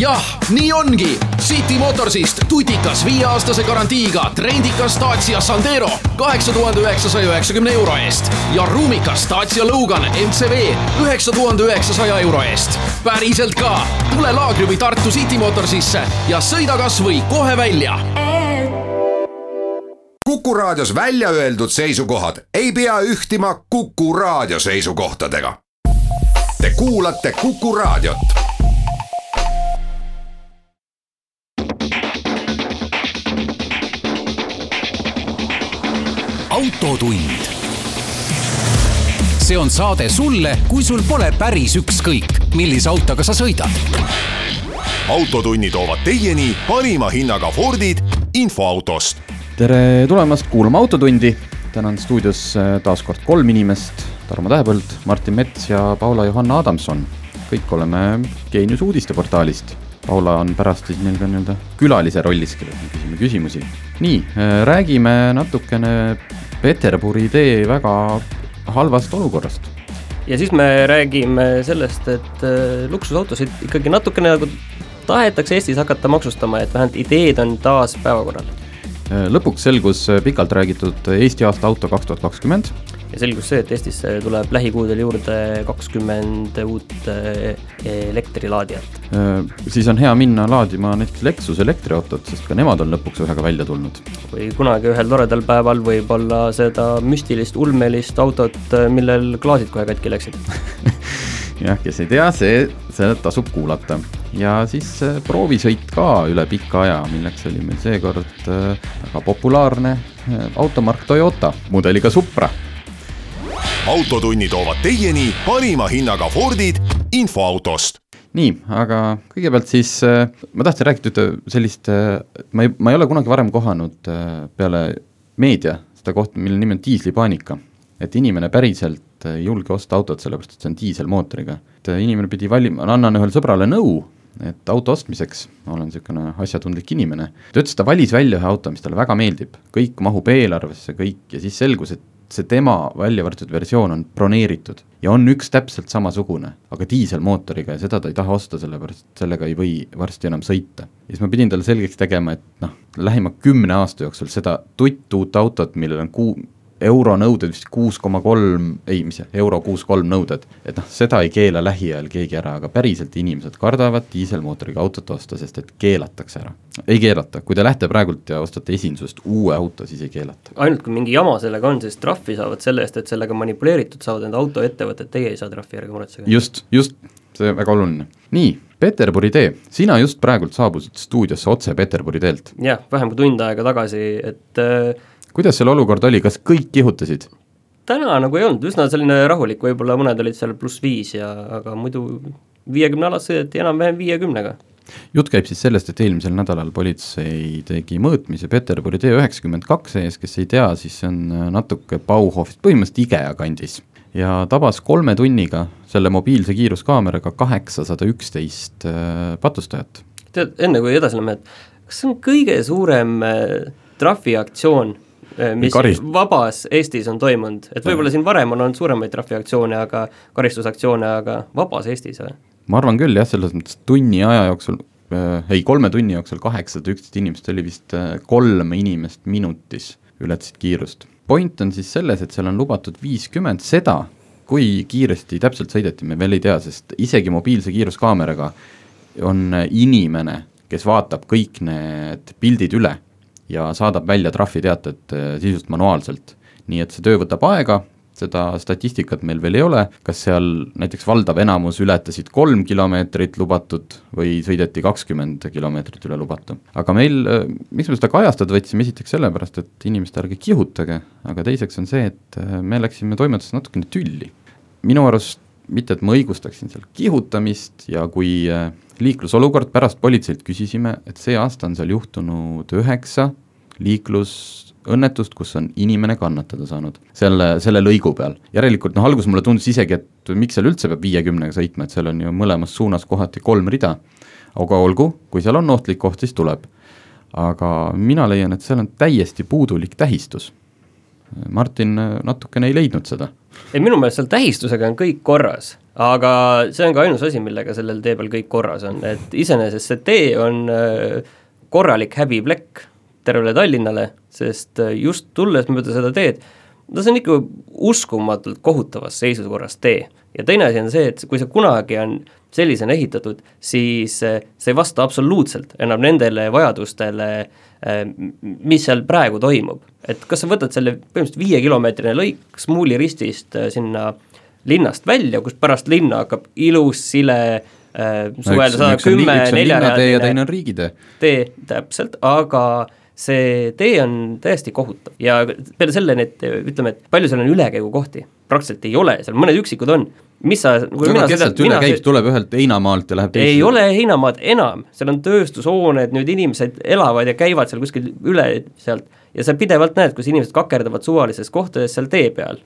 jah, nii ongi. City Motorsist tutikas viieaastase garantiiga trendikas Dacia Sandero kaheksa tuhande üheksasaja üheksakümne euro eest ja ruumikas Dacia Logan MCV üheksa tuhande üheksasaja euro eest. päriselt ka, tule laagri või Tartu City Motorsisse ja sõida kasvõi kohe välja Kuku Raadios välja öeldud seisukohad ei pea ühtima Kuku Raadio seisukohtadega. Te kuulate Kuku Raadiot autotund. see on saade sulle, kui sul pole päris ükskõik, millise autoga sa sõidad. autotunni toovad teieni parima hinnaga Fordid infoautost. tere tulemast kuulama Autotundi. täna on stuudios äh, taas kord kolm inimest. Tarmo Tähepõld, Martin Mets ja Paula-Johanna Adamson. kõik oleme Geenius uudisteportaalist Paula on pärast siis ka nii-öelda külalise rollis, kellele me küsime küsimusi. nii, äh, räägime natukene Peterburi tee väga halvast olukorrast. ja siis me räägime sellest, et äh, luksusautosid ikkagi natukene nagu tahetakse Eestis hakata maksustama, et vähemalt ideed on taas päevakorral. Äh, lõpuks selgus pikalt räägitud Eesti aasta auto kaks tuhat kakskümmend ja selgus see, et Eestisse tuleb lähikuudel juurde kakskümmend uut eh, elektrilaadijat. Äh, siis on hea minna laadima näiteks Lexus elektriautot, sest ka nemad on lõpuks ühega välja tulnud. või kunagi ühel toredal päeval võib-olla seda müstilist ulmelist autot, millel klaasid kohe katki läksid jah, kes ei tea, see, seda tasub kuulata. ja siis äh, proovisõit ka üle pika aja, milleks oli meil seekord äh, väga populaarne automark Toyota mudeliga Supra autotunni toovad teieni parima hinnaga Fordid infoautost. nii, aga kõigepealt siis äh, ma tahtsin rääkida ühte sellist äh,, ma ei, ma ei ole kunagi varem kohanud äh, peale meedia seda kohta, mille nimi on diislipaanika. et inimene päriselt ei julge osta autot, sellepärast et see on diiselmootoriga. et inimene pidi valima, annan ühele sõbrale nõu, et auto ostmiseks, ma olen niisugune asjatundlik inimene, ta ütles, ta valis välja ühe auto, mis talle väga meeldib, kõik mahub eelarvesse, kõik, ja siis selgus, et see tema välja võetud versioon on broneeritud ja on üks täpselt samasugune, aga diiselmootoriga ja seda ta ei taha osta, sellepärast sellega ei või varsti enam sõita. ja siis ma pidin talle selgeks tegema, et noh, lähima kümne aasta jooksul seda tuttuut autot, millel on kuu, euronõuded vist kuus koma kolm, ei, mis see, euro kuus kolm nõuded, et noh, seda ei keela lähiajal keegi ära, aga päriselt inimesed kardavad diiselmootoriga autot osta, sest et keelatakse ära. ei keelata, kui te lähete praegult ja ostate esindusest uue auto, siis ei keelata. ainult kui mingi jama sellega on, siis trahvi saavad selle eest, et sellega manipuleeritud saavad need autoettevõtted, teie ei saa trahvi, ärge muretsege. just, just, see väga oluline. nii, Peterburi tee, sina just praegult saabusid stuudiosse otse Peterburi teelt. jah, vähem kui tund aega tagasi, et äh, kuidas seal olukord oli, kas kõik kihutasid? täna nagu ei olnud, üsna selline rahulik, võib-olla mõned olid seal pluss viis ja aga muidu viiekümne alas sõideti enam-vähem viiekümnega. jutt käib siis sellest, et eelmisel nädalal politsei tegi mõõtmise Peterburi tee üheksakümmend kaks ees, kes ei tea, siis see on natuke Bauhofist, põhimõtteliselt IKEA kandis. ja tabas kolme tunniga selle mobiilse kiiruskaameraga kaheksasada üksteist äh, patustajat. tead, enne kui edasi lähme, et kas see on kõige suurem äh, trahviaktsioon Eh, mis Karist... vabas Eestis on toimunud, et võib-olla siin varem on olnud suuremaid trahviaktsioone, aga karistusaktsioone, aga vabas Eestis või? ma arvan küll jah, selles mõttes tunni aja jooksul äh,, ei kolme tunni jooksul kaheksasada üksteist inimest, oli vist äh, kolm inimest minutis ületasid kiirust. point on siis selles, et seal on lubatud viiskümmend, seda, kui kiiresti täpselt sõideti, me veel ei tea, sest isegi mobiilse kiiruskaameraga on inimene, kes vaatab kõik need pildid üle ja saadab välja trahviteated äh, sisust manuaalselt. nii et see töö võtab aega, seda statistikat meil veel ei ole, kas seal näiteks valdav enamus ületasid kolm kilomeetrit lubatud või sõideti kakskümmend kilomeetrit üle lubatu. aga meil, äh, miks me seda kajastada võtsime, esiteks sellepärast, et inimesed ärge kihutage, aga teiseks on see, et äh, me läksime toimetuses natukene tülli. minu arust mitte, et ma õigustaksin seal kihutamist ja kui liiklusolukord, pärast politseilt küsisime, et see aasta on seal juhtunud üheksa liiklusõnnetust, kus on inimene kannatada saanud selle, selle lõigu peal. järelikult noh, alguses mulle tundus isegi, et miks seal üldse peab viiekümnega sõitma, et seal on ju mõlemas suunas kohati kolm rida, aga olgu, kui seal on ohtlik koht, siis tuleb. aga mina leian, et seal on täiesti puudulik tähistus Martin natukene ei leidnud seda. ei, minu meelest seal tähistusega on kõik korras, aga see on ka ainus asi, millega sellel tee peal kõik korras on, et iseenesest see tee on korralik häbiplekk tervele Tallinnale, sest just tulles mööda seda teed, no see on ikka uskumatult kohutavas seisukorras tee. ja teine asi on see, et kui see kunagi on sellisena ehitatud, siis see ei vasta absoluutselt enam nendele vajadustele, mis seal praegu toimub. et kas sa võtad selle põhimõtteliselt viiekilomeetrine lõik Smuuli ristist äh, sinna linnast välja, kus pärast linna hakkab ilus sile äh, suvel sada kümme neljarealine tee, täpselt, aga see tee on täiesti kohutav. Ja peale selle need, ütleme, et palju seal on ülekäigukohti, praktiliselt ei ole, seal mõned üksikud on, mis sa aga kes sealt üle käib, tuleb ühelt heinamaalt ja läheb teisele? ei ole heinamaad enam, seal on tööstushooned, nüüd inimesed elavad ja käivad seal kuskil üle sealt. Ja sa pidevalt näed, kus inimesed kakerdavad suvalistes kohtades seal tee peal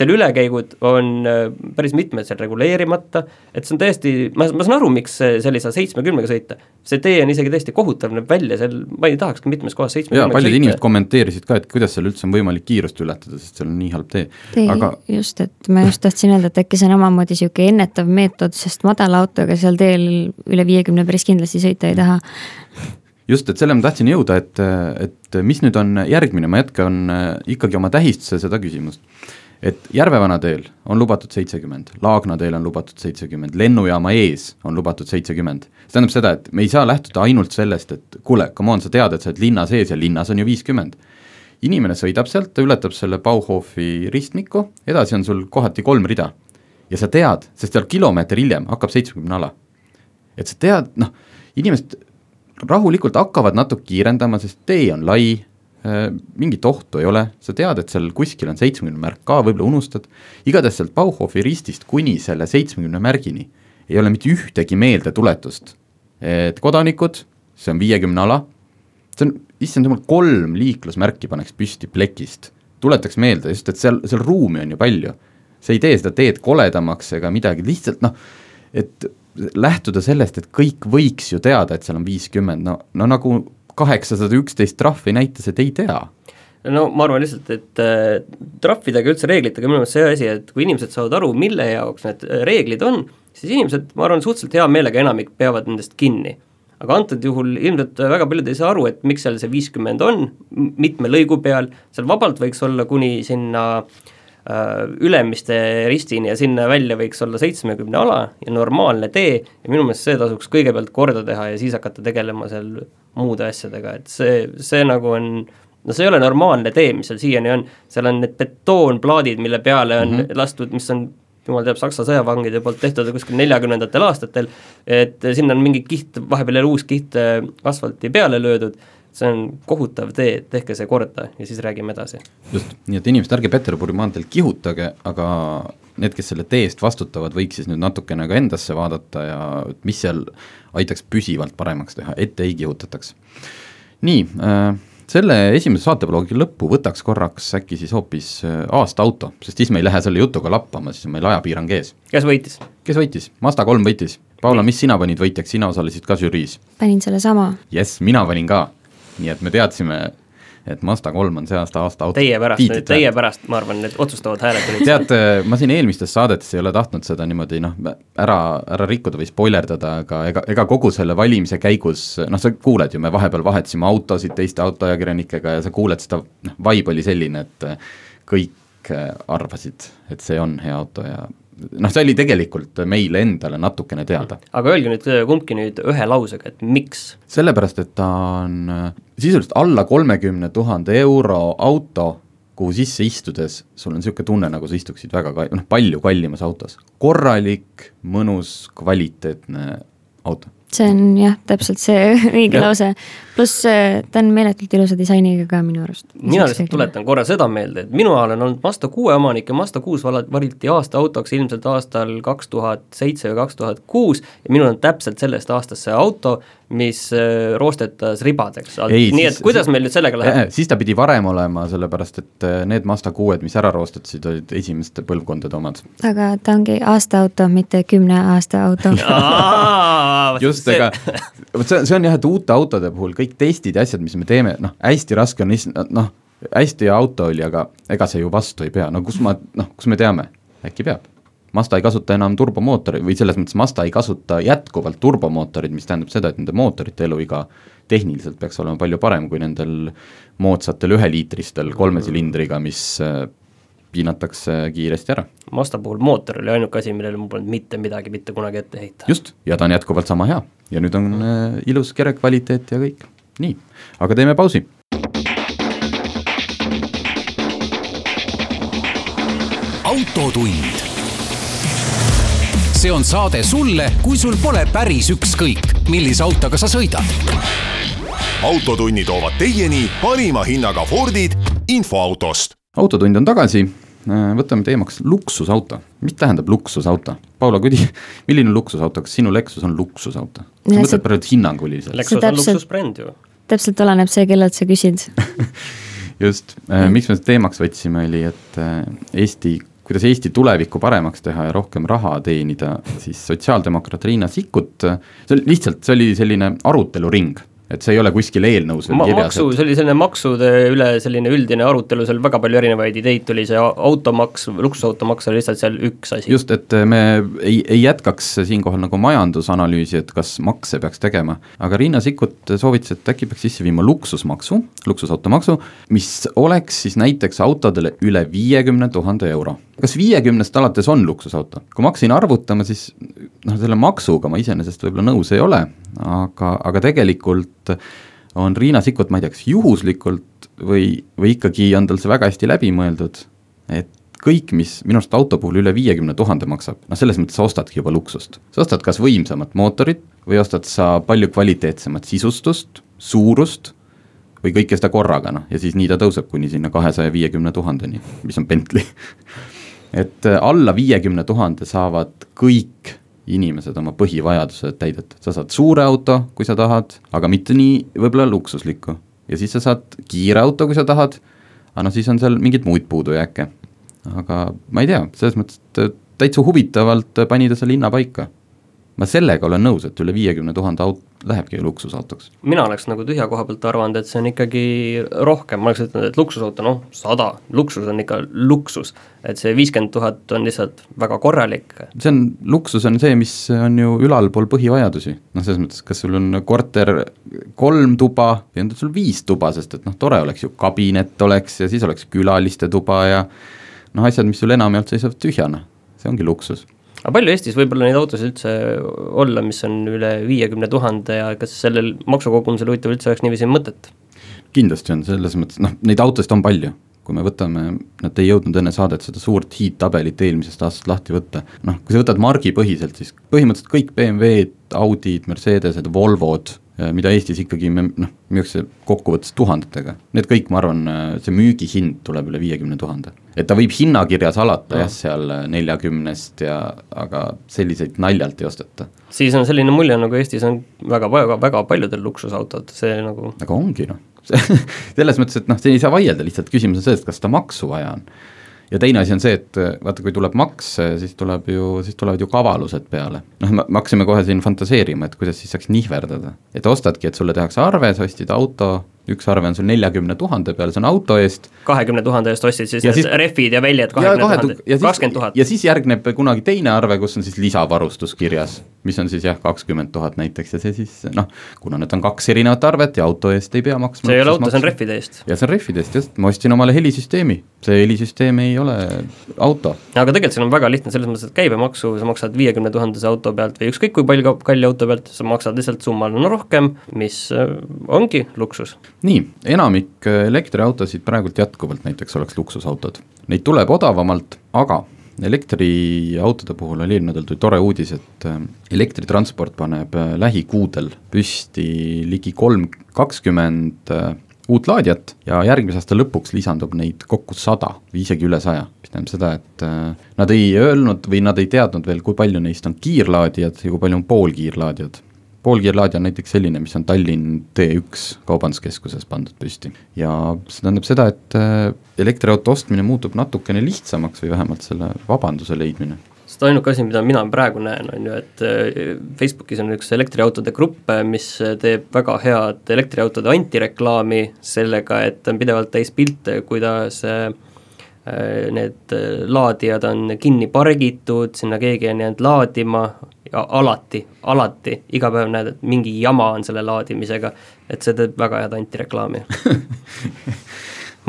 seal ülekäigud on äh, päris mitmed seal reguleerimata, et see on täiesti, ma, ma saan aru, miks seal ei saa seitsmekümnega sõita, see tee on isegi täiesti kohutav, näeb välja seal, ma ei tahakski mitmes kohas seitsmekümnega sõita. paljud inimesed kommenteerisid ka, et kuidas seal üldse on võimalik kiirust ületada, sest seal on nii halb tee. aga just, et ma just tahtsin öelda, et äkki see on omamoodi niisugune ennetav meetod, sest madala autoga seal teel üle viiekümne päris kindlasti sõita ei taha. Just, et selle ma tahtsin jõuda, et, et mis nüüd on järgmine, ma jätkan ikkagi oma tähistuse seda küsimust et Järvevana teel on lubatud seitsekümmend, Laagna teel on lubatud seitsekümmend, lennujaama ees on lubatud seitsekümmend. see tähendab seda, et me ei saa lähtuda ainult sellest, et kuule, come on, sa tead, et sa oled linna sees ja linnas on ju viiskümmend. inimene sõidab sealt, ta ületab selle Bauhofi ristmiku, edasi on sul kohati kolm rida. ja sa tead, sest seal kilomeeter hiljem hakkab seitsmekümne ala. et sa tead, noh, inimesed rahulikult hakkavad natuke kiirendama, sest tee on lai, mingit ohtu ei ole, sa tead, et seal kuskil on seitsmekümne märk ka, võib-olla unustad, igatahes sealt Bauhofi ristist kuni selle seitsmekümne märgini ei ole mitte ühtegi meeldetuletust, et kodanikud, see on viiekümne ala, see on, issand jumal, kolm liiklusmärki paneks püsti plekist, tuletaks meelde just, et seal, seal ruumi on ju palju. see ei tee seda teed koledamaks ega midagi, lihtsalt noh, et lähtuda sellest, et kõik võiks ju teada, et seal on viiskümmend, no, no nagu kaheksasada üksteist trahvi näitas, et ei tea no ma arvan lihtsalt, et äh, trahvidega, üldse reeglitega minu meelest see asi, et kui inimesed saavad aru, mille jaoks need äh, reeglid on, siis inimesed, ma arvan, suhteliselt hea meelega enamik peavad nendest kinni. aga antud juhul ilmselt väga paljud ei saa aru, et miks seal see viiskümmend on, mitme lõigu peal, seal vabalt võiks olla kuni sinna äh, Ülemiste ristini ja sinna välja võiks olla seitsmekümne ala ja normaalne tee ja minu meelest see tasuks kõigepealt korda teha ja siis hakata tegelema seal muude asjadega, et see, see nagu on no see ei ole normaalne tee, mis seal siiani on, seal on need betoonplaadid, mille peale on mm -hmm. lastud, mis on jumal teab, Saksa sõjavangide poolt tehtud kuskil neljakümnendatel aastatel, et sinna on mingi kiht, vahepeal jälle uus kiht äh, asfalti peale löödud, see on kohutav tee, tehke see korda ja siis räägime edasi. just, nii et inimesed, ärge Peterburi maanteel kihutage, aga need, kes selle tee eest vastutavad, võiks siis nüüd natukene ka endasse vaadata ja mis seal aitaks püsivalt paremaks teha, et ei kihutataks. nii äh,, selle esimese saatebloogi lõppu võtaks korraks äkki siis hoopis äh, aasta auto, sest siis me ei lähe selle jutuga lappama, siis on meil ajapiirang ees. kes võitis? kes võitis? Mazda kolm võitis. Paula, mis sina panid võitjaks, sina osalesid ka žüriis? panin sellesama. jess, mina panin ka. Nii et me teadsime et Mazda kolm on see aasta aasta auto. Teie pärast, teie pärast, ma arvan, need otsustavad hääled olid tead, ma siin eelmistes saadetes ei ole tahtnud seda niimoodi noh, ära, ära rikkuda või spoilerdada, aga ega, ega kogu selle valimise käigus, noh, sa kuuled ju, me vahepeal vahetasime autosid teiste autoajakirjanikega ja sa kuuled seda, noh, vibe oli selline, et kõik arvasid, et see on hea auto ja noh, see oli tegelikult meile endale natukene teada. aga öelge nüüd kumbki nüüd ühe lausega, et miks? sellepärast, et ta on äh, sisuliselt alla kolmekümne tuhande euro auto, kuhu sisse istudes sul on niisugune tunne, nagu sa istuksid väga ka-, noh, palju kallimas autos. korralik, mõnus, kvaliteetne auto see on jah, täpselt see õige lause, pluss ta on meeletult ilusa disainiga ka minu arust. mina lihtsalt tuletan korra seda meelde, et minu ajal on olnud Mazda kuue omanik ja Mazda kuus valiti aasta autoks ilmselt aastal kaks tuhat seitse või kaks tuhat kuus ja minul on täpselt sellest aastast see auto, mis äh, roostetas ribadeks, nii et kuidas meil nüüd sellega läheb? siis ta pidi varem olema, sellepärast et äh, need Mazda kuued, mis ära roostetasid, olid esimeste põlvkondade omad. aga ta ongi aasta auto, mitte kümne aasta auto just, ega vot see, see on jah, et uute autode puhul kõik testid ja asjad, mis me teeme, noh, hästi raske on noh, hästi hea auto oli, aga ega see ju vastu ei pea, no kus ma, noh, kus me teame, äkki peab. Mazda ei kasuta enam turbomootori või selles mõttes Mazda ei kasuta jätkuvalt turbomootorit, mis tähendab seda, et nende mootorite eluiga tehniliselt peaks olema palju parem kui nendel moodsatel üheliitristel kolme silindriga, mis äh, piinatakse kiiresti ära. Mazda puhul mootor oli ainuke asi, millele mul polnud mitte midagi mitte kunagi ette heita. just, ja ta on jätkuvalt sama hea ja nüüd on äh, ilus kere kvaliteet ja kõik, nii, aga teeme pausi autotund. see on saade sulle, kui sul pole päris ükskõik, millise autoga sa sõidad. autotunni toovad teieni parima hinnaga Fordid infoautost. autotund on tagasi, võtame teemaks luksusauto. mis tähendab luksusauto? Paula Kudi, milline luksusauto, kas sinu Lexus on luksusauto? sa mõtled praegu hinnanguliselt? Lexus on luksusbränd ju. Täpselt oleneb see, kellelt sa küsid. Just, miks me teemaks võtsime, oli, et äh, Eesti kuidas Eesti tulevikku paremaks teha ja rohkem raha teenida, siis sotsiaaldemokraat Riina Sikkut, see oli lihtsalt, see oli selline aruteluring et see ei ole kuskil eelnõus veel Ma, kirjas. maksu et..., see oli selline maksude üle selline üldine arutelu, seal väga palju erinevaid ideid tuli, see automaks, luksusautomaks oli lihtsalt seal üks asi. just, et me ei, ei jätkaks siinkohal nagu majandusanalüüsi, et kas makse peaks tegema, aga Riina Sikkut soovitas, et äkki peaks sisse viima luksusmaksu, luksusautomaksu, mis oleks siis näiteks autodele üle viiekümne tuhande euro kas viiekümnest alates on luksusauto? kui ma hakkasin arvutama, siis noh, selle maksuga ma iseenesest võib-olla nõus ei ole, aga, aga tegelikult on Riina Sikkut, ma ei tea, kas juhuslikult või, või ikkagi on tal see väga hästi läbi mõeldud, et kõik, mis minu arust auto puhul üle viiekümne tuhande maksab, noh selles mõttes sa ostadki juba luksust. sa ostad kas võimsamat mootorit või ostad sa palju kvaliteetsemat sisustust, suurust või kõike seda korraga, noh, ja siis nii ta tõuseb kuni sinna kahesaja viiekümne tuhandeni, mis on Bentley et äh, alla viiekümne tuhande saavad kõik inimesed oma põhivajadused täidetud, sa saad suure auto, kui sa tahad, aga mitte nii võib-olla luksuslikku. ja siis sa saad kiire auto, kui sa tahad, aga noh, siis on seal mingeid muid puudujääke. aga ma ei tea, selles mõttes, et täitsa huvitavalt pani ta selle hinna paika. ma sellega olen nõus, et üle viiekümne tuhande aut-, lähebki luksusautoks. mina oleks nagu tühja koha pealt arvanud, et see on ikkagi rohkem, ma oleks ütelnud, et luksusauto, noh, sada, luksus on ikka luksus. et see viiskümmend tuhat on lihtsalt väga korralik. see on, luksus on see, mis on ju ülalpool põhivajadusi, noh selles mõttes, kas sul on korter kolm tuba või on sul viis tuba, sest et noh, tore oleks ju, kabinet oleks ja siis oleks külaliste tuba ja noh, asjad, mis sul enamjaolt seisavad tühjana, see ongi luksus aga palju Eestis võib-olla neid autosid üldse olla, mis on üle viiekümne tuhande ja kas sellel maksukogumisel huvitav üldse oleks niiviisi mõtet? kindlasti on, selles mõttes noh, neid autosid on palju, kui me võtame, nad ei jõudnud enne saadet seda suurt hiidtabelit eelmisest aastast lahti võtta, noh, kui sa võtad margipõhiselt, siis põhimõtteliselt kõik BMW-d, Audid, Mercedesed, Volvod, mida Eestis ikkagi me noh, müüakse kokkuvõttes tuhandetega, need kõik, ma arvan, see müügihind tuleb üle viiekümne tuhande. Et ta võib hinnakirjas alata jah, seal neljakümnest ja aga selliseid naljalt ei osteta. siis on selline mulje, nagu Eestis on väga, väga, väga paljudel luksusautod, see nagu aga ongi noh selles mõttes, et noh, siin ei saa vaielda, lihtsalt küsimus on selles, et kas seda maksu vaja on ja teine asi on see, et vaata, kui tuleb maks, siis tuleb ju, siis tulevad ju kavalused peale. noh, me hakkasime kohe siin fantaseerima, et kuidas siis saaks nihverdada. et ostadki, et sulle tehakse arve, sa ostsid auto, üks arve on sul neljakümne tuhande peale, see on auto eest. kahekümne tuhande eest ostsid siis ja need siis, rehvid ja väljad kahekümne tuhande, kakskümmend tuhat. ja siis järgneb kunagi teine arve, kus on siis lisavarustus kirjas, mis on siis jah, kakskümmend tuhat näiteks ja see siis noh, kuna need on kaks erinevat arvet ja auto eest ei pea maksma. see ei ole auto, see on rehvide eest. ja see on rehvide eest just, ma ostsin omale helisüsteemi, see helisüsteem ei ole auto. aga tegelikult siin on väga lihtne selles mõttes, et käibemaksu sa maksad viiekümne tuhandese auto pealt või ükskõik kui palju kalli auto pealt, sa maksad lihtsalt summalina no, rohkem, mis äh, ongi luksus nii, enamik äh, elektriautosid praegult jätkuvalt näiteks oleks luksusautod, neid tuleb odavamalt, aga elektriautode puhul oli eelmine nädal tuli tore uudis, et äh, elektritransport paneb äh, lähikuudel püsti ligi kolm, kakskümmend uut laadijat ja järgmise aasta lõpuks lisandub neid kokku sada või isegi üle saja, mis tähendab seda, et nad ei öelnud või nad ei teadnud veel, kui palju neist on kiirlaadijad ja kui palju on poolkiirlaadijad poolkiirlaadija on näiteks selline, mis on Tallinn T1 kaubanduskeskuses pandud püsti. ja see tähendab seda, et äh, elektriauto ostmine muutub natukene lihtsamaks või vähemalt selle vabanduse leidmine sest ainuke asi, mida mina praegu näen, on ju, et äh, Facebookis on üks elektriautode grupp, äh, mis teeb väga head elektriautode antireklaami sellega, et on pidevalt täis pilte, kuidas need laadijad on kinni pargitud, sinna keegi on jäänud laadima ja alati, alati, iga päev näed, et mingi jama on selle laadimisega, et see teeb väga head antireklaami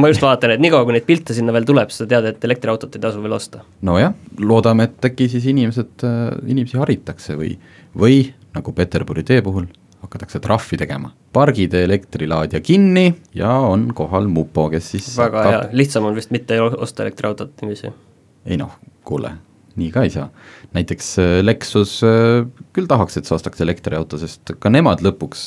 ma just vaatan, et niikaua, kui neid pilte sinna veel tuleb, siis sa tead, et elektriautot ei tasu veel osta. nojah, loodame, et äkki siis inimesed, äh, inimesi haritakse või, või nagu Peterburi tee puhul, hakatakse trahvi tegema. pargide elektrilaadija kinni ja on kohal mupo, kes siis väga hakkab... hea, lihtsam on vist mitte osta elektriautot niiviisi. ei noh, kuule, nii ka ei saa. Näiteks äh, Lexus äh, küll tahaks, et sa ostaks elektriauto, sest ka nemad lõpuks,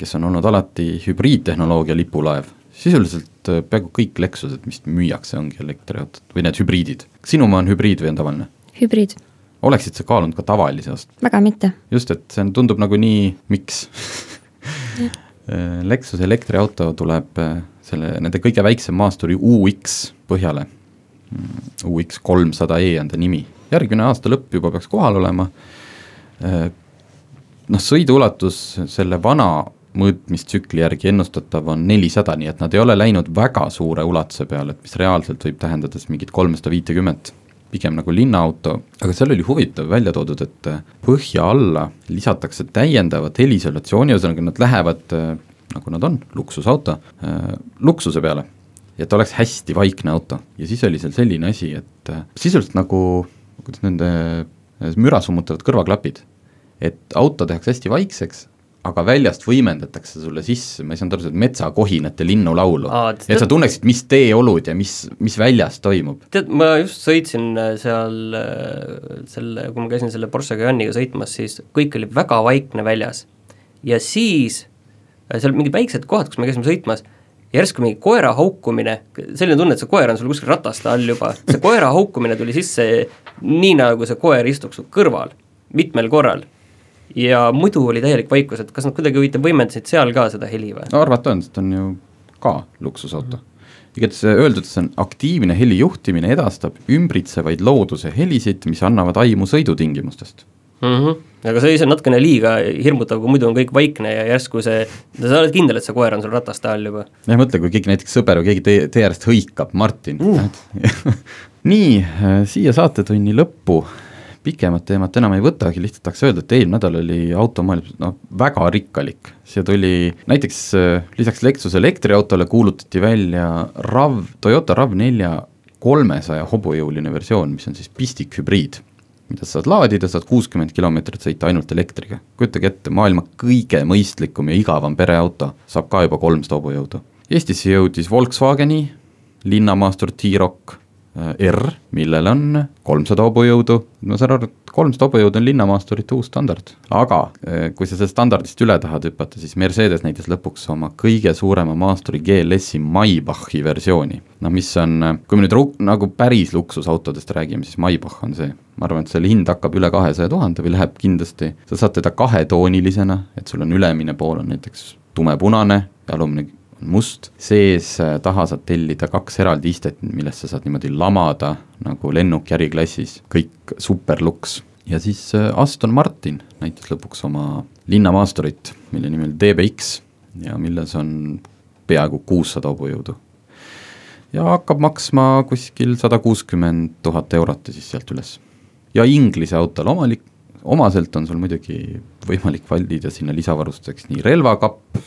kes on olnud alati hübriidtehnoloogia lipulaev, sisuliselt äh, peaaegu kõik Lexused, mis müüakse, ongi elektriautod või need hübriidid. kas sinu oma on hübriid või on tavaline? hübriid. oleksid sa kaalunud ka tavalise osta? väga mitte. just, et see on, tundub nagu nii, miks Lexuse elektriauto tuleb selle, nende kõige väiksem maasturi UX põhjale. Mm, UX kolmsada E on ta nimi, järgmine aasta lõpp juba peaks kohal olema. noh, sõiduulatus selle vana mõõtmistsükli järgi ennustatav on nelisada, nii et nad ei ole läinud väga suure ulatuse peale, et mis reaalselt võib tähendada siis mingit kolmsada viitekümmet, pigem nagu linnaauto, aga seal oli huvitav välja toodud, et põhja alla lisatakse täiendavat heliisolatsiooni, ühesõnaga nad lähevad nagu nad on, luksusauto, luksuse peale. et oleks hästi vaikne auto ja siis oli seal selline asi, et sisuliselt nagu, kuidas nende müra summutavad kõrvaklapid, et auto tehakse hästi vaikseks, aga väljast võimendatakse sulle sisse, ma ei saanud aru, seda metsakohinate linnulaulu. et sa tunneksid, mis teeolud ja mis, mis väljas toimub. tead, ma just sõitsin äh, seal äh, selle, kui ma käisin selle Porsche Cayenne'iga sõitmas, siis kõik oli väga vaikne väljas. ja siis äh, seal mingid väiksed kohad, kus me käisime sõitmas, järsku mingi koera haukumine, selline tunne, et see koer on sul kuskil rataste all juba, see koera haukumine tuli sisse nii, nagu see koer istuks su kõrval, mitmel korral ja muidu oli täielik vaikus, et kas nad kuidagi huvitav võimendasid seal ka seda heli või? no arvata on, sest on ju ka luksusauto mm. -hmm. igatahes öeldud, see on aktiivne helijuhtimine edastab ümbritsevaid looduse helisid, mis annavad aimu sõidutingimustest mm. -hmm. aga see ise on natukene liiga hirmutav, kui muidu on kõik vaikne ja järsku see, sa oled kindel, et see koer on sul rataste all juba. jah, mõtle, kui keegi näiteks sõber või keegi tee, tee äärest hõikab, Martin mm. nii, siia saatetunni lõppu pikemat teemat enam ei võtagi, lihtsalt tahaks öelda, et eelmine nädal oli automaailm noh, väga rikkalik. siia tuli näiteks äh, lisaks Lexus elektriautole kuulutati välja RAV, Toyota RAV4 kolmesaja hobujõuline versioon, mis on siis pistikhübriid, mida sa saad laadida, saad kuuskümmend kilomeetrit sõita ainult elektriga. kujutage ette, maailma kõige mõistlikum ja igavam pereauto saab ka juba kolmsada hobujõudu. Eestisse jõudis Volkswageni linnamaastur T-Roc R, millel on kolmsada hobujõudu, ma saan aru, et kolmsada hobujõudu on linnamaasturite uus standard. aga äh, kui sa sellest standardist üle tahad hüpata, siis Mercedes näitas lõpuks oma kõige suurema maasturi GLS-i Maybachi versiooni. noh, mis on, äh, kui me nüüd ru-, nagu päris luksusautodest räägime, siis Maybach on see, ma arvan, et selle hind hakkab üle kahesaja tuhande või läheb kindlasti, sa saad teda kahetoonilisena, et sul on ülemine pool on näiteks tumepunane ja alumine must, sees äh, taha saad tellida kaks eraldi istet, millest sa saad niimoodi lamada nagu lennuki äriklassis, kõik super luks. ja siis äh, Aston Martin näitas lõpuks oma linnamaasturit, mille nimi oli DBX ja milles on peaaegu kuussada hobujõudu. ja hakkab maksma kuskil sada kuuskümmend tuhat eurot ja siis sealt üles. ja Inglise autol omalik, omaselt on sul muidugi võimalik valida sinna lisavarustuseks nii relvakapp,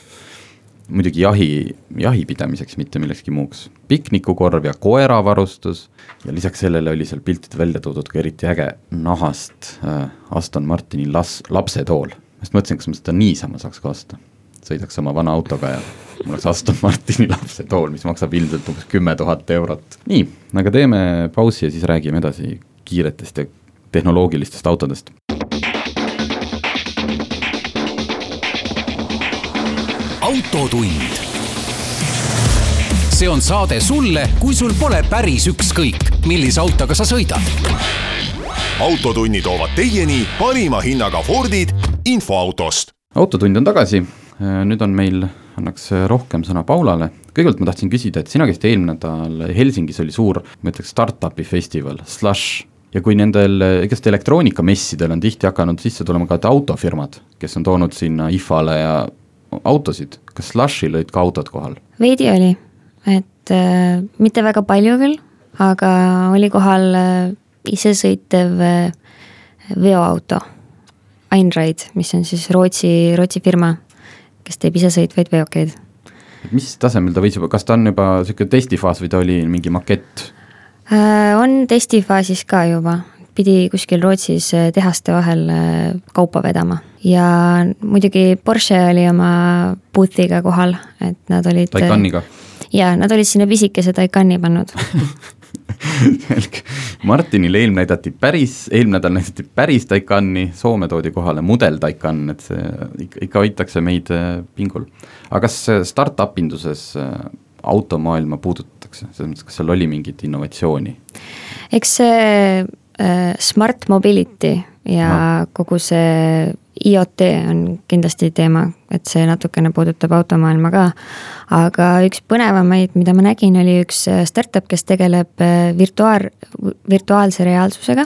muidugi jahi, jahi pidamiseks, mitte millekski muuks. piknikukorv ja koeravarustus ja lisaks sellele oli seal piltidel välja toodud ka eriti äge nahast äh, Aston Martini las-, lapsetool. ma just mõtlesin, kas ma seda niisama saaks ka osta. sõidaks oma vana autoga ja mul oleks Aston Martini lapsetool, mis maksab ilmselt umbes kümme tuhat eurot. nii, aga teeme pausi ja siis räägime edasi kiiretest ja tehnoloogilistest autodest. Autotund. see on saade sulle, kui sul pole päris ükskõik, millise autoga sa sõidad. autotunni toovad teieni parima hinnaga Fordid infoautost. autotund on tagasi, nüüd on meil, annaks rohkem sõna Paulale. kõigepealt ma tahtsin küsida, et sina käisid eelmine nädal Helsingis oli suur, ma ütleks startup'i festival, Slush ja kui nendel, igast elektroonikamessidel on tihti hakanud sisse tulema ka autofirmad, kes on toonud sinna IFA-le ja autosid, kas Slushil olid ka autod kohal? veidi oli, et äh, mitte väga palju küll, aga oli kohal äh, isesõitev äh, veoauto, Einride, mis on siis Rootsi, Rootsi firma, kes teeb isesõitvaid veokeid. mis tasemel ta võis juba, kas ta on juba niisugune testifaas või ta oli mingi makett? Äh, on testifaasis ka juba, pidi kuskil Rootsis äh, tehaste vahel äh, kaupa vedama ja muidugi Porsche oli oma boot'iga kohal, et nad olid. Taycaniga. jaa, nad olid sinna pisikese Taycani pannud selge, Martinile eelmine näidati päris, eelmine nädal näidati päris Taycani, Soome toodi kohale mudel Taycan, et see ikka, ikka hoitakse meid pingul. aga kas startup induses automaailma puudutatakse, selles mõttes, kas seal oli mingit innovatsiooni? eks see smart mobility ja no. kogu see IoT on kindlasti teema, et see natukene puudutab automaailma ka. aga üks põnevamaid, mida ma nägin, oli üks äh, startup, kes tegeleb äh, virtuaal, virtuaalse reaalsusega.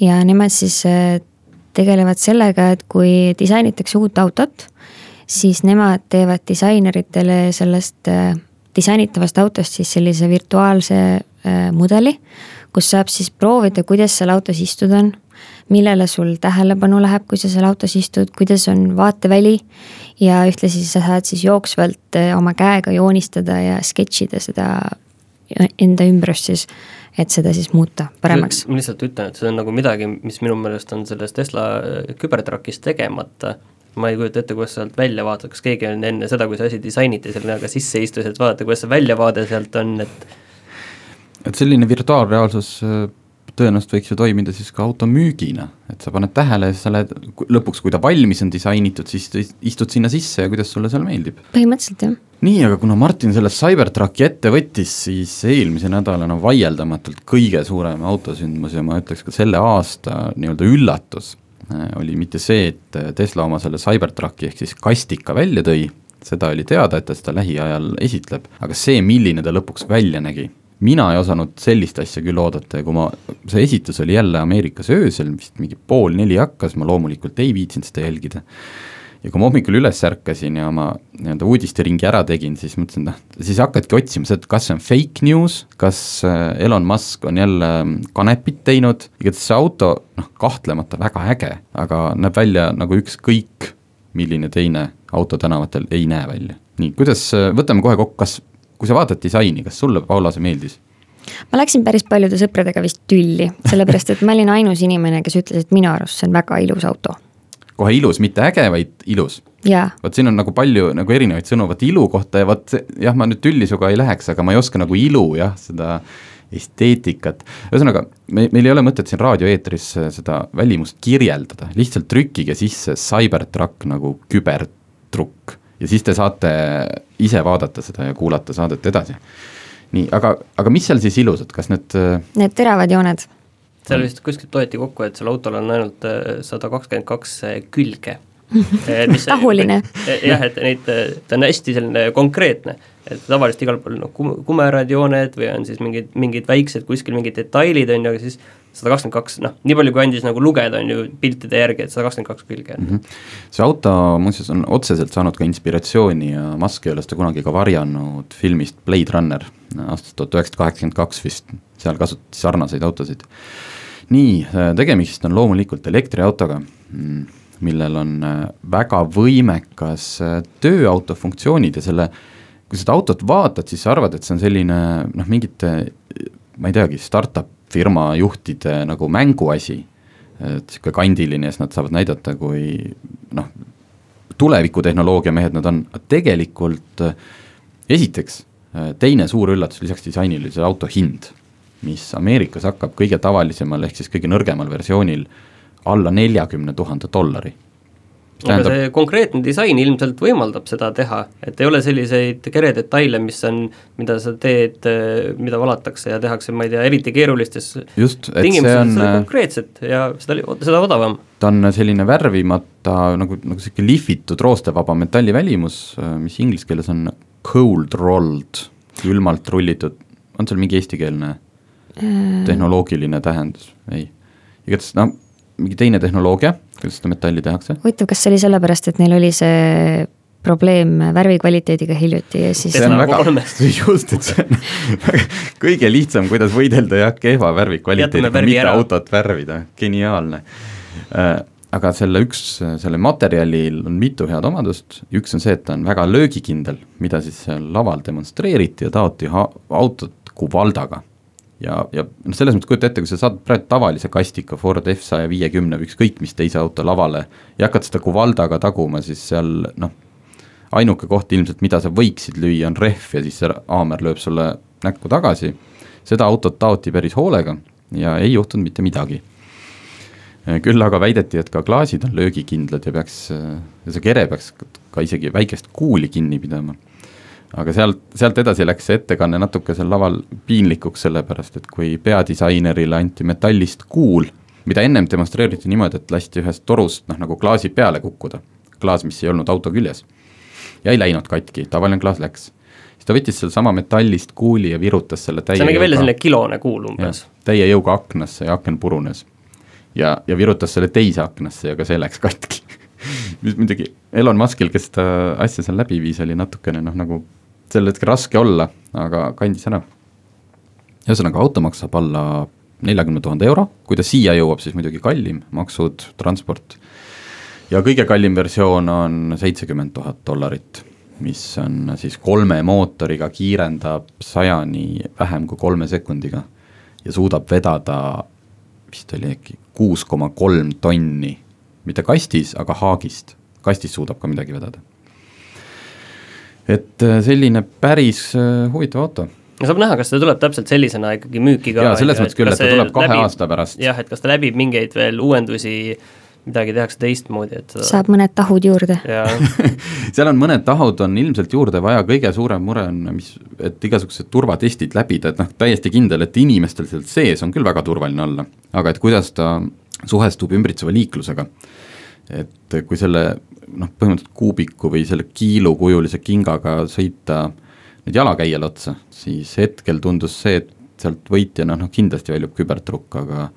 ja nemad siis äh, tegelevad sellega, et kui disainitakse uut autot, siis nemad teevad disaineritele sellest disainitavast autost siis sellise virtuaalse äh, mudeli, kus saab siis proovida, kuidas seal autos istuda on, millele sul tähelepanu läheb, kui sa seal autos istud, kuidas on vaateväli. Ja ühtlasi sa saad siis jooksvalt äh, oma käega joonistada ja sketš ida seda enda ümbrust siis, et seda siis muuta paremaks. ma lihtsalt ütlen, et see on nagu midagi, mis minu meelest on selles Tesla äh, kübertrakis tegemata. Ma ei kujuta ette, kuidas sealt välja vaatab, kas keegi on enne seda, kui see asi disainiti, sinna ka sisse istus, et vaadata, kuidas see väljavaade sealt on, et et selline virtuaalreaalsus äh, tõenäoliselt võiks ju toimida siis ka auto müügina, et sa paned tähele ja siis sa lähed, lõpuks, kui ta valmis on disainitud, siis istud sinna sisse ja kuidas sulle seal meeldib. põhimõtteliselt jah. nii, aga kuna Martin selle Cybertrucki ette võttis, siis eelmise nädalana vaieldamatult kõige suurem autosündmus ja ma ütleks ka selle aasta nii-öelda üllatus Äh, oli mitte see, et äh, Tesla oma selle Cybertrucki ehk siis kastika välja tõi, seda oli teada, et ta seda lähiajal esitleb, aga see, milline ta lõpuks välja nägi, mina ei osanud sellist asja küll oodata ja kui ma, see esitus oli jälle Ameerikas öösel, vist mingi pool neli hakkas, ma loomulikult ei viitsinud seda jälgida ja kui ma hommikul üles ärkasin ja oma nii-öelda uudisteringi ära tegin, siis mõtlesin, noh, siis hakkadki otsima seda, et kas see on fake news, kas äh, Elon Musk on jälle mm, kanepit teinud, igatahes see auto noh, kahtlemata väga äge, aga näeb välja nagu ükskõik milline teine auto tänavatel ei näe välja. nii, kuidas, äh, võtame kohe kokku, kas, kui sa vaatad disaini, kas sulle, Paula, see meeldis? ma läksin päris paljude sõpradega vist tülli, sellepärast et ma olin ainus inimene, kes ütles, et minu arust see on väga ilus auto. Kohe ilus, mitte äge, vaid ilus. vot siin on nagu palju nagu erinevaid sõnu, vot ilu kohta ja vot jah, ma nüüd tülli sinuga ei läheks, aga ma ei oska nagu ilu jah, seda esteetikat, ühesõnaga me, meil ei ole mõtet siin raadioeetris seda välimust kirjeldada, lihtsalt trükkige sisse Cybertruck nagu kübertrukk ja siis te saate ise vaadata seda ja kuulata saadet edasi. nii, aga, aga mis seal siis ilusad, kas need Need teravad jooned seal vist kuskilt loeti kokku, et sellel autol on ainult äh, sada kakskümmend kaks äh, külge. Äh, tahuline. jah, et neid, ta on hästi selline konkreetne, et tavaliselt igal pool noh, kumerad jooned või on siis mingid, mingid väiksed kuskil mingid detailid on ju, aga siis sada kakskümmend kaks, noh, nii palju, kui andis nagu lugeda, on ju piltide järgi, et sada kakskümmend kaks külge mm. -hmm. see auto muuseas on otseselt saanud ka inspiratsiooni ja Musk ei ole seda kunagi ka varjanud filmist Blade Runner aastast tuhat üheksasada kaheksakümmend kaks vist, seal kasutati sarnaseid autosid nii, äh, tegemist on loomulikult elektriautoga, mm, millel on äh, väga võimekas äh, tööauto funktsioonid ja selle, kui seda autot vaatad, siis sa arvad, et see on selline noh, mingite ma ei teagi, startup firma juhtide nagu mänguasi, et niisugune kandiline ja siis nad saavad näidata, kui noh, tulevikutehnoloogia mehed nad on, tegelikult esiteks teine suur üllatus lisaks disainile oli see auto hind mis Ameerikas hakkab kõige tavalisemal ehk siis kõige nõrgemal versioonil alla neljakümne tuhande dollari. Aga see konkreetne disain ilmselt võimaldab seda teha, et ei ole selliseid keredetaile, mis on, mida sa teed, mida valatakse ja tehakse, ma ei tea, eriti keerulistes just, et see on konkreetset ja seda, seda odavam. ta on selline värvimata nagu, nagu niisugune lihvitud roostevaba metallivälimus, mis inglise keeles on cold rolled, külmalt rullitud, on seal mingi eestikeelne tehnoloogiline tähendus, ei. igatahes noh, mingi teine tehnoloogia, kuidas seda metalli tehakse. huvitav, kas see oli sellepärast, et neil oli see probleem värvi kvaliteediga hiljuti ja siis see on väga, just, et see on kõige lihtsam, kuidas võidelda jah, kehva värvikvaliteediga, mitte ära. autot värvida, geniaalne. Äh, aga selle üks, selle materjalil on mitu head omadust, üks on see, et ta on väga löögikindel, mida siis seal laval demonstreeriti ja taoti autot Kuvaldaga ja, ja noh, selles mõttes kujuta ette, kui sa saad praegu tavalise kastika Ford F saja viiekümne või ükskõik mis teise auto lavale ja hakkad seda Kuvaldaga taguma, siis seal noh, ainuke koht ilmselt, mida sa võiksid lüüa, on rehv ja siis see haamer lööb sulle näkku tagasi, seda autot taoti päris hoolega ja ei juhtunud mitte midagi. küll aga väideti, et ka klaasid on löögikindlad ja peaks, see kere peaks ka isegi väikest kuuli kinni pidama aga sealt, sealt edasi läks see ettekanne natuke seal laval piinlikuks, sellepärast et kui peadisainerile anti metallist kuul, mida ennem demonstreeriti niimoodi, et lasti ühest torust noh, nagu klaasi peale kukkuda, klaas, mis ei olnud auto küljes, ja ei läinud katki, tavaline klaas läks. siis ta võttis sedasama metallist kuuli ja virutas selle täie see nägi välja selline kilone kuul umbes. täie jõuga aknasse ja aken purunes. ja, ja virutas selle teise aknasse ja ka see läks katki mis muidugi Elon Muskil, kes seda asja seal läbi viis, oli natukene noh, nagu sel hetkel raske olla, aga kandis ära. ühesõnaga, automaks saab alla neljakümne tuhande euro, kui ta siia jõuab, siis muidugi kallim, maksud, transport. ja kõige kallim versioon on seitsekümmend tuhat dollarit, mis on siis kolme mootoriga, kiirendab sajani vähem kui kolme sekundiga ja suudab vedada vist oli äkki kuus koma kolm tonni, mitte kastis, aga haagist, kastis suudab ka midagi vedada et äh, selline päris äh, huvitav auto no saab näha, kas ta tuleb täpselt sellisena ikkagi müüki ka. jaa, selles mõttes küll, et ta tuleb kahe läbib, aasta pärast. jah, et kas ta läbib mingeid veel uuendusi, midagi tehakse teistmoodi, et seda... saab mõned tahud juurde seal on mõned tahud on ilmselt juurde vaja, kõige suurem mure on, mis, et igasugused turvatestid läbida, et noh, täiesti kindel, et inimestel seal sees on küll väga turvaline olla, aga et kuidas ta suhestub ümbritseva liiklusega. Et kui selle noh, põhimõtteliselt kuubiku või selle kiilukujulise kingaga sõita nüüd jalakäijale otsa, siis hetkel tundus see, et sealt võitjana noh, kindlasti väljub kübertrukk, aga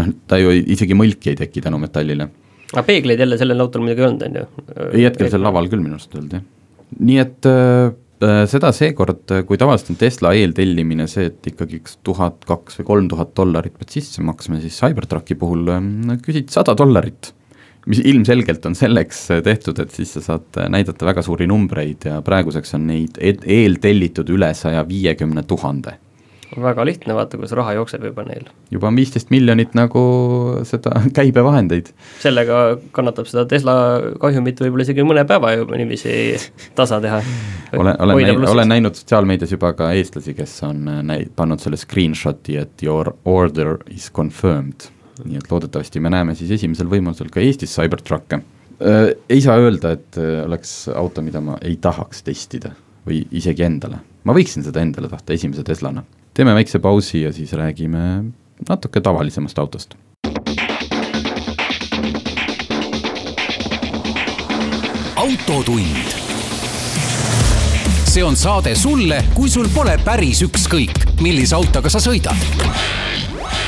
noh, ta ju isegi mõlki ei teki tänu metallile. aga peegleid jälle sellel autol muidugi ei olnud, on ju? ei, hetkel seal laval küll minu arust ei olnud, jah. nii et äh, äh seda seekord, kui tavaliselt on Tesla eeltellimine see, et ikkagi kas tuhat, kaks või kolm tuhat dollarit pead sisse maksma, siis Cybertrucki puhul äh, küsid sada dollarit mis ilmselgelt on selleks tehtud, et siis sa saad näidata väga suuri numbreid ja praeguseks on neid eeltellitud üle saja viiekümne tuhande. väga lihtne, vaata, kuidas raha jookseb juba neil. juba on viisteist miljonit nagu seda käibevahendeid. sellega kannatab seda Tesla kahjumit võib-olla isegi mõne päeva juba niiviisi tasa teha. olen, olen näinud, olen näinud sotsiaalmeedias juba ka eestlasi, kes on näi-, pannud selle screenshot'i, et your order is confirmed nii et loodetavasti me näeme siis esimesel võimalusel ka Eestis Cybertruck'e äh,. Ei saa öelda, et äh, oleks auto, mida ma ei tahaks testida või isegi endale, ma võiksin seda endale tahta esimese Teslana. teeme väikse pausi ja siis räägime natuke tavalisemast autost. autotund. see on saade sulle, kui sul pole päris ükskõik, millise autoga sa sõidad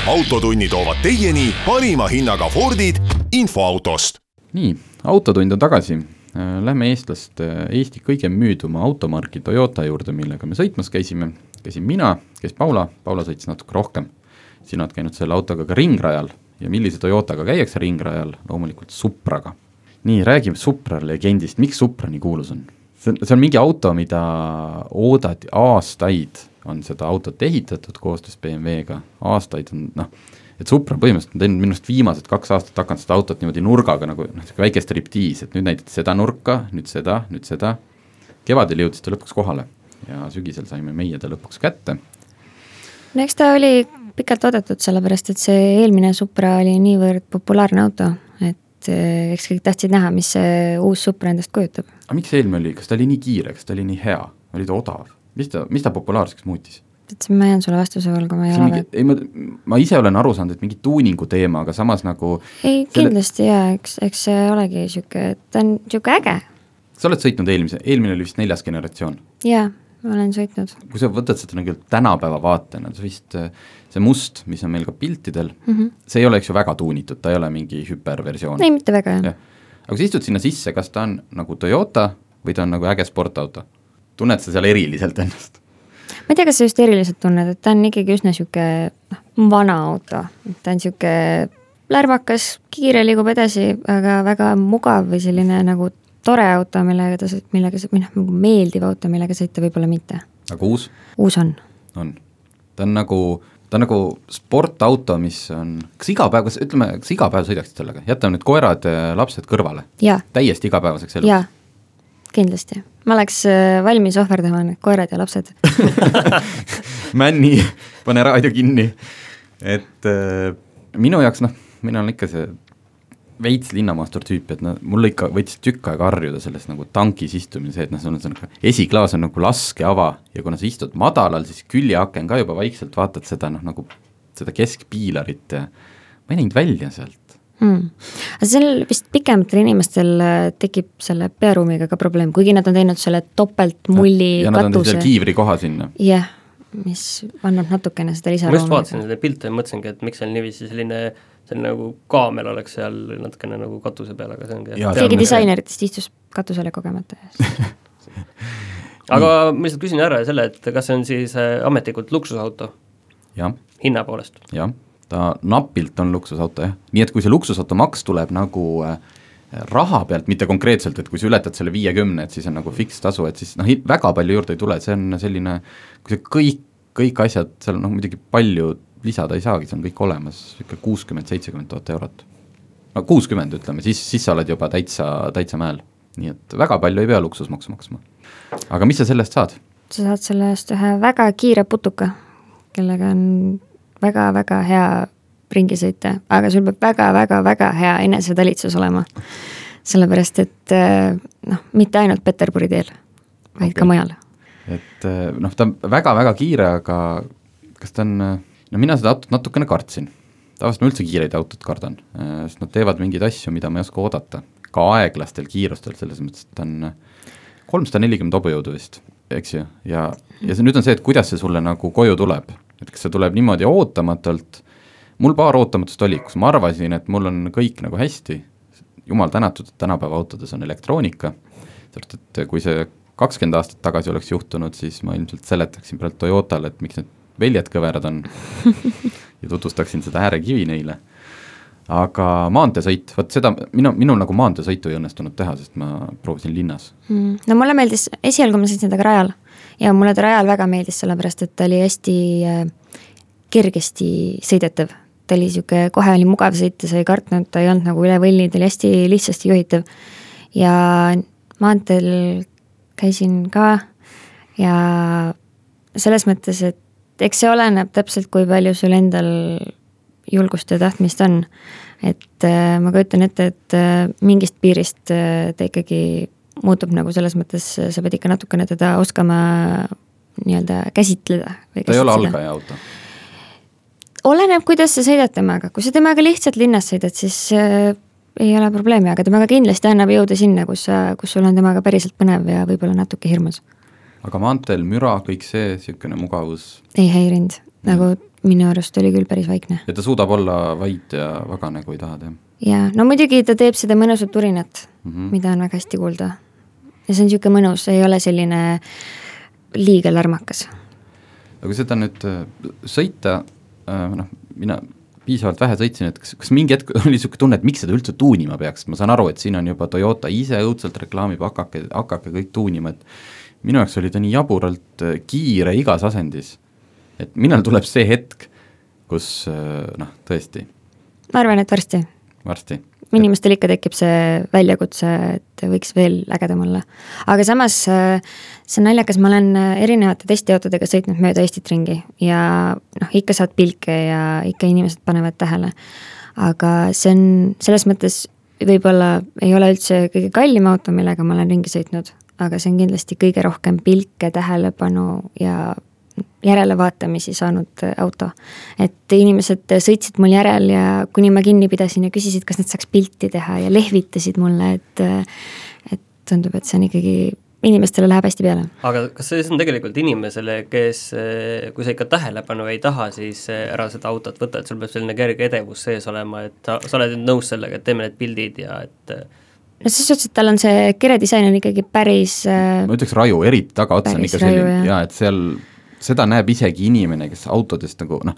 autotunni toovad teieni parima hinnaga Fordid infoautost. nii, Autotund on tagasi. Äh, lähme eestlaste, Eesti kõige müüduma automarki Toyota juurde, millega me sõitmas käisime. käisin mina, käis Paula, Paula sõitis natuke rohkem. sina oled käinud selle autoga ka ringrajal ja millise Toyotaga käiakse ringrajal, loomulikult Supraga. nii, räägime Supra legendist, miks Supra nii kuulus on? see on, see on mingi auto, mida oodati aastaid on seda autot ehitatud koostöös BMW-ga, aastaid on noh, et Supra põhimõtteliselt on teinud minu arust viimased kaks aastat hakanud seda autot niimoodi nurgaga nagu noh, niisugune väike striptiis, et nüüd näidati seda nurka, nüüd seda, nüüd seda, kevadel jõudis ta lõpuks kohale ja sügisel saime meie ta lõpuks kätte. no eks ta oli pikalt oodatud, sellepärast et see eelmine Supra oli niivõrd populaarne auto, et eh, eks kõik tahtsid näha, mis see uus Supra endast kujutab. aga miks eelmine oli, kas ta oli nii kiire, kas ta oli nii hea, oli ta odav? Mis ta, mis ta populaarseks muutis? tead, ma jään sulle vastuse võlgu, ma ei ole ei, ma, ma ise olen aru saanud, et mingi tuuningu teema, aga samas nagu ei selle..., kindlasti jaa, eks, eks see olegi niisugune, ta on niisugune äge. sa oled sõitnud eelmise, eelmine oli vist neljas generatsioon? jaa, olen sõitnud. kui sa võtad seda nagu tänapäeva vaatena, sa vist, see must, mis on meil ka piltidel mm, -hmm. see ei ole, eks ju, väga tuunitud, ta ei ole mingi hüperversioon. ei, mitte väga, jah ja.. aga kui sa istud sinna sisse, kas ta on nagu Toyota või ta on nagu äge sportauto? Tunned sa seal eriliselt ennast? ma ei tea, kas sa just eriliselt tunned, et ta on ikkagi üsna niisugune noh, vana auto, ta on niisugune lärmakas, kiire, liigub edasi, aga väga mugav või selline nagu tore auto, millega ta, millega, või noh, nagu meeldiv auto, millega sõita, võib-olla mitte. aga uus? uus on. on. ta on nagu, ta on nagu sportauto, mis on, kas iga päev, kas ütleme, kas iga päev sõidaksid sellega, jätame nüüd koerad ja lapsed kõrvale? täiesti igapäevaseks eluks? Kindlasti. ma oleks äh, valmis ohverdama need koerad ja lapsed Männi, pane raadio kinni. et äh, minu jaoks noh, mina olen ikka see veits linnamaastur tüüp, et noh, mul ikka võttis tükk aega harjuda selles nagu tankis istumine, see, et noh, sul on see nagu esiklaas on nagu laskeava ja kuna sa istud madalal, siis küljeaken ka juba vaikselt vaatad seda noh, nagu seda keskpiilarit ja ma ei näinud välja sealt hmm.. aga seal vist pikematel inimestel äh, tekib selle pearuumiga ka probleem, kuigi nad on teinud selle topeltmulli ja, ja nad on teinud kiivri koha sinna. jah yeah,, mis annab natukene seda lisaruumi. ma just vaatasin seda pilte ja mõtlesingi, et miks seal niiviisi selline see on nagu kaamel oleks seal natukene nagu katuse peal, aga see ongi keegi disaineritest istus katusele kogemata aga ma lihtsalt küsin ära selle, et kas see on siis äh, ametlikult luksusauto? hinna poolest? jah, ta napilt on luksusauto jah, nii et kui see luksusauto maks tuleb nagu äh, raha pealt, mitte konkreetselt, et kui sa ületad selle viiekümne, et siis on nagu fikstasu, et siis noh, väga palju juurde ei tule, see on selline, kui see kõik, kõik asjad, seal noh muidugi palju lisada ei saagi, see on kõik olemas, niisugune kuuskümmend, seitsekümmend tuhat eurot. no kuuskümmend ütleme, siis, siis sa oled juba täitsa, täitsa mäel. nii et väga palju ei pea luksusmaksu maksma. aga mis sa sellest saad? sa saad selle eest ühe väga kiire putuka, kellega on väga-väga hea ringi sõita, aga sul peab väga-väga-väga hea enesetalitsus olema. sellepärast, et eh, noh, mitte ainult Peterburi teel, vaid okay. ka mujal. et eh, noh, ta on väga-väga kiire, aga kas ta on eh, no mina seda autot natukene kartsin. tavaliselt ma üldse kiireid autod kardan, sest nad teevad mingeid asju, mida ma ei oska oodata. ka aeglastel kiirustel, selles mõttes, et ta on kolmsada nelikümmend hobujõudu vist, eks ju, ja, ja see nüüd on see, et kuidas see sulle nagu koju tuleb. Et kas see tuleb niimoodi ootamatult, mul paar ootamatust oli, kus ma arvasin, et mul on kõik nagu hästi, jumal tänatud, et tänapäeva autodes on elektroonika, sellepärast et kui see kakskümmend aastat tagasi oleks juhtunud, siis ma ilmselt seletaksin praegu Toyotale, et miks need väljad kõverad on. Ja tutvustaksin seda äärekivi neile. aga maanteesõit, vot seda, minu, minul nagu maanteesõitu ei õnnestunud teha, sest ma proovisin linnas. Mm,. no mulle meeldis, esialgu ma sõitsin temaga rajal ja mulle ta rajal väga meeldis, sellepärast et ta oli hästi äh, kergesti sõidetav. ta oli niisugune, kohe oli mugav sõita, sa ei kartnud, ta ei olnud nagu üle võlli, ta oli hästi lihtsasti juhitav. ja maanteel käisin ka ja selles mõttes, et eks see oleneb täpselt, kui palju sul endal julgust ja tahtmist on. et äh, ma kujutan ette, et äh, mingist piirist ta ikkagi muutub nagu selles mõttes, sa pead ikka natukene teda oskama nii-öelda käsitleda. ta ei ole algaja auto? oleneb, kuidas sa sõidad temaga, kui sa temaga lihtsalt linnas sõidad, siis äh, ei ole probleemi, aga temaga kindlasti annab jõuda sinna, kus sa, kus sul on temaga päriselt põnev ja võib-olla natuke hirmus aga maanteel müra, kõik see, niisugune mugavus? ei häirinud, nagu minu arust oli küll päris vaikne. ja ta suudab olla vait ja vagane, kui tahad, jah? jaa, no muidugi ta teeb seda mõnusat turinat mm, -hmm. mida on väga hästi kuulda. Ja see on niisugune mõnus, ei ole selline liiga lärmakas. aga kui seda nüüd äh, sõita, äh, noh, mina piisavalt vähe sõitsin, et kas, kas mingi hetk oli niisugune tunne, et miks seda üldse tuunima peaks, ma saan aru, et siin on juba Toyota ise õudselt reklaamib, hakake, hakake kõik tuunima, et minu jaoks oli ta nii jaburalt äh, kiire igas asendis, et millal tuleb see hetk, kus noh, tõesti. ma arvan, et varsti. varsti. Inimestel ikka tekib see väljakutse, et võiks veel ägedam olla. aga samas äh, see on naljakas, ma olen erinevate testiautodega sõitnud mööda Eestit ringi ja noh, ikka saad pilke ja ikka inimesed panevad tähele. aga see on selles mõttes võib-olla ei ole üldse kõige kallim auto, millega ma olen ringi sõitnud, aga see on kindlasti kõige rohkem pilke, tähelepanu ja järelevaatamisi saanud auto. et inimesed sõitsid mul järel ja kuni ma kinni pidasin ja küsisid, kas nad saaks pilti teha ja lehvitasid mulle, et et tundub, et see on ikkagi inimestele läheb hästi peale. aga kas see on tegelikult inimesele, kes, kui sa ikka tähelepanu ei taha, siis ära seda autot võta, et sul peab selline kerge edevus sees olema, et sa, sa oled nüüd nõus sellega, et teeme need pildid ja et no selles suhtes, et tal on see keredisain on ikkagi päris ma ütleks raju, eriti tagaotsa on ikka selline jaa, et seal, seda näeb isegi inimene, kes autodest nagu noh,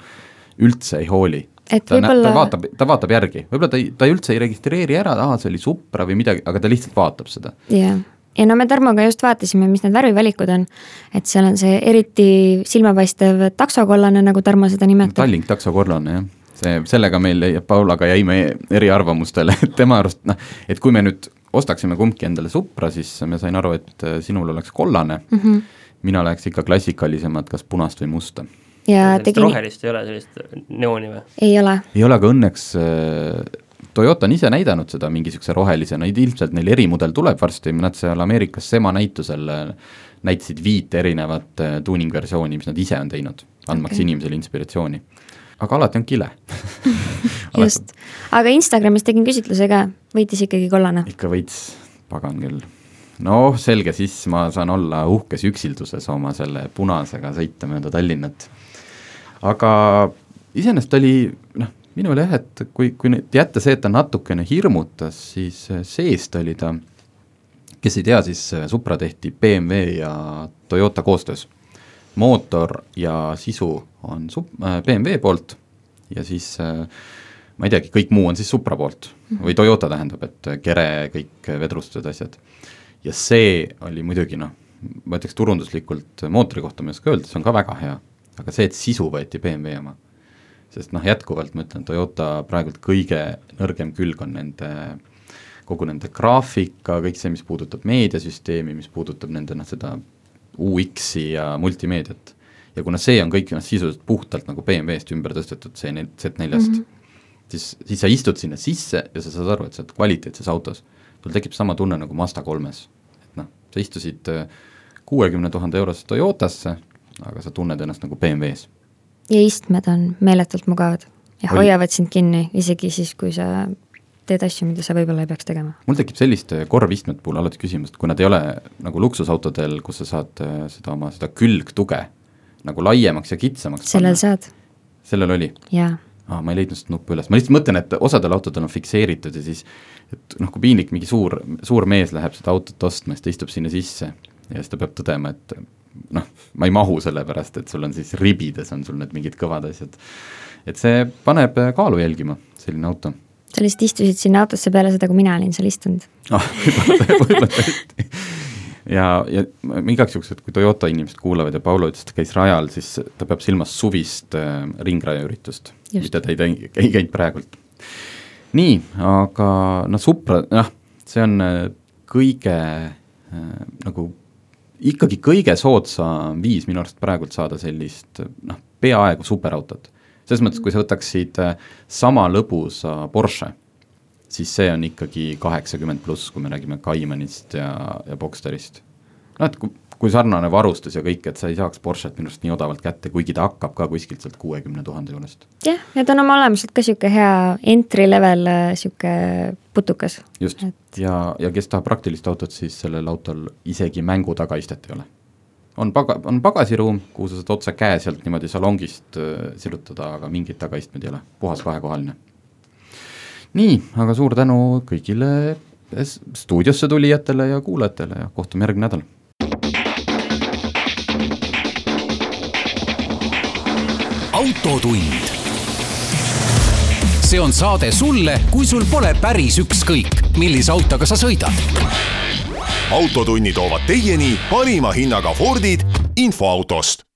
üldse ei hooli. ta võibolla... ta vaatab, ta vaatab järgi, võib-olla ta ei, ta üldse ei registreeri ära, aa, see oli Supra või midagi, aga ta lihtsalt vaatab seda. jah, ja no me Tarmoga just vaatasime, mis need värvivalikud on, et seal on see eriti silmapaistev taksokollane, nagu Tarmo seda nimetab. Tallink taksokollane, jah see, sellega meil Paulaga jäime eriarvamustele, et tema arust noh, et kui me nüüd ostaksime kumbki endale Supra, siis ma sain aru, et äh, sinul oleks kollane mm, -hmm. Mina läheks ikka klassikalisemat, kas punast või musta. ja tegin rohelist ei ole, sellist neooni või? ei ole. ei ole, aga õnneks äh, Toyota on ise näidanud seda mingi niisuguse rohelisena, ilmselt neil erimudel tuleb varsti, nad seal Ameerikas SEMA näitusel äh, näitasid viit erinevat tuuningversiooni, mis nad ise on teinud, andmaks okay. inimesele inspiratsiooni aga alati on kile just, aga Instagramis tegin küsitluse ka, võitis ikkagi kollane? ikka võits, pagan küll. Noh, selge, siis ma saan olla uhkes üksilduses oma selle punasega sõita mööda Tallinnat. aga iseenesest oli noh, minul jah, et kui, kui nüüd jätta see, et ta natukene hirmutas, siis seest oli ta, kes ei tea, siis Supra tehti BMW ja Toyota koostöös mootor ja sisu on sup-, äh, BMW poolt ja siis äh, ma ei teagi, kõik muu on siis Supra poolt või Toyota tähendab, et kere, kõik vedrustused, asjad. Ja see oli muidugi noh, ma ütleks turunduslikult mootori kohta ma ei oska öelda, see on ka väga hea, aga see, et sisu võeti BMW oma, sest noh, jätkuvalt ma ütlen, Toyota praegult kõige nõrgem külg on nende kogu nende graafika, kõik see, mis puudutab meediasüsteemi, mis puudutab nende noh, seda UX-i ja multimeediat. ja kuna see on kõik noh, sisuliselt puhtalt nagu BMW-st ümber tõstetud, see Z4-st mm, -hmm. siis, siis sa istud sinna sisse ja sa saad aru, et sa oled kvaliteetses autos. Sul tekib sama tunne nagu Mazda kolmes. et noh, sa istusid äh, kuuekümne tuhande eurosesse Toyotasse, aga sa tunned ennast nagu BMW-s. ja istmed on meeletult mugavad ja Oli... hoiavad sind kinni, isegi siis, kui sa teed asju, mida sa võib-olla ei peaks tegema. mul tekib selliste korvistmete puhul alati küsimus, et kui nad ei ole nagu luksusautodel, kus sa saad äh, seda oma seda külgtuge nagu laiemaks ja kitsamaks sellel panna. saad. sellel oli? jaa. Aa, ma ei leidnud seda nuppu üles, ma lihtsalt mõtlen, et osadel autodel on fikseeritud ja siis et noh, kui piinlik mingi suur, suur mees läheb seda autot ostma, siis ta istub sinna sisse ja siis ta peab tõdema, et noh, ma ei mahu selle pärast, et sul on siis ribides on sul need mingid kõvad asjad. et see paneb kaalu jälgima, selline auto sa lihtsalt istusid sinna autosse peale seda, kui mina olin seal istunud ah, võib-olla tõesti. ja, ja igaks juhuks, et kui Toyota inimesed kuulavad ja Paulo ütles, et ta käis rajal, siis ta peab silmas suvist äh, ringrajaüritust, mida ta ei teinud, ei käinud praegult. nii, aga noh, Supra, noh, see on äh, kõige äh, nagu ikkagi kõige soodsam viis minu arust praegult saada sellist noh, peaaegu superautot selles mõttes, kui sa võtaksid äh, sama lõbusa Porsche, siis see on ikkagi kaheksakümmend pluss, kui me räägime Caymanist ja, ja Boxsterist. noh, et kui, kui sarnane varustus ja kõik, et sa ei saaks Porsche't minu arust nii odavalt kätte, kuigi ta hakkab ka kuskilt sealt kuuekümne tuhande juurest. jah, ja ta on oma olemuselt ka niisugune hea entry level niisugune äh, putukas. just et..., ja, ja kes tahab praktilist autot, siis sellel autol isegi mängu tagaistet ei ole on paga-, on pagasiruum, kuhu sa saad otse käe sealt niimoodi salongist äh, sirutada, aga mingeid tagaistmeid ei ole, puhas kahekohaline. Nii, aga suur tänu kõigile stuudiosse tulijatele ja kuulajatele ja kohtume järgmine nädal. autotund. see on saade sulle, kui sul pole päris ükskõik, millise autoga sa sõidad autotunni toovad teieni parima hinnaga Fordid infoautost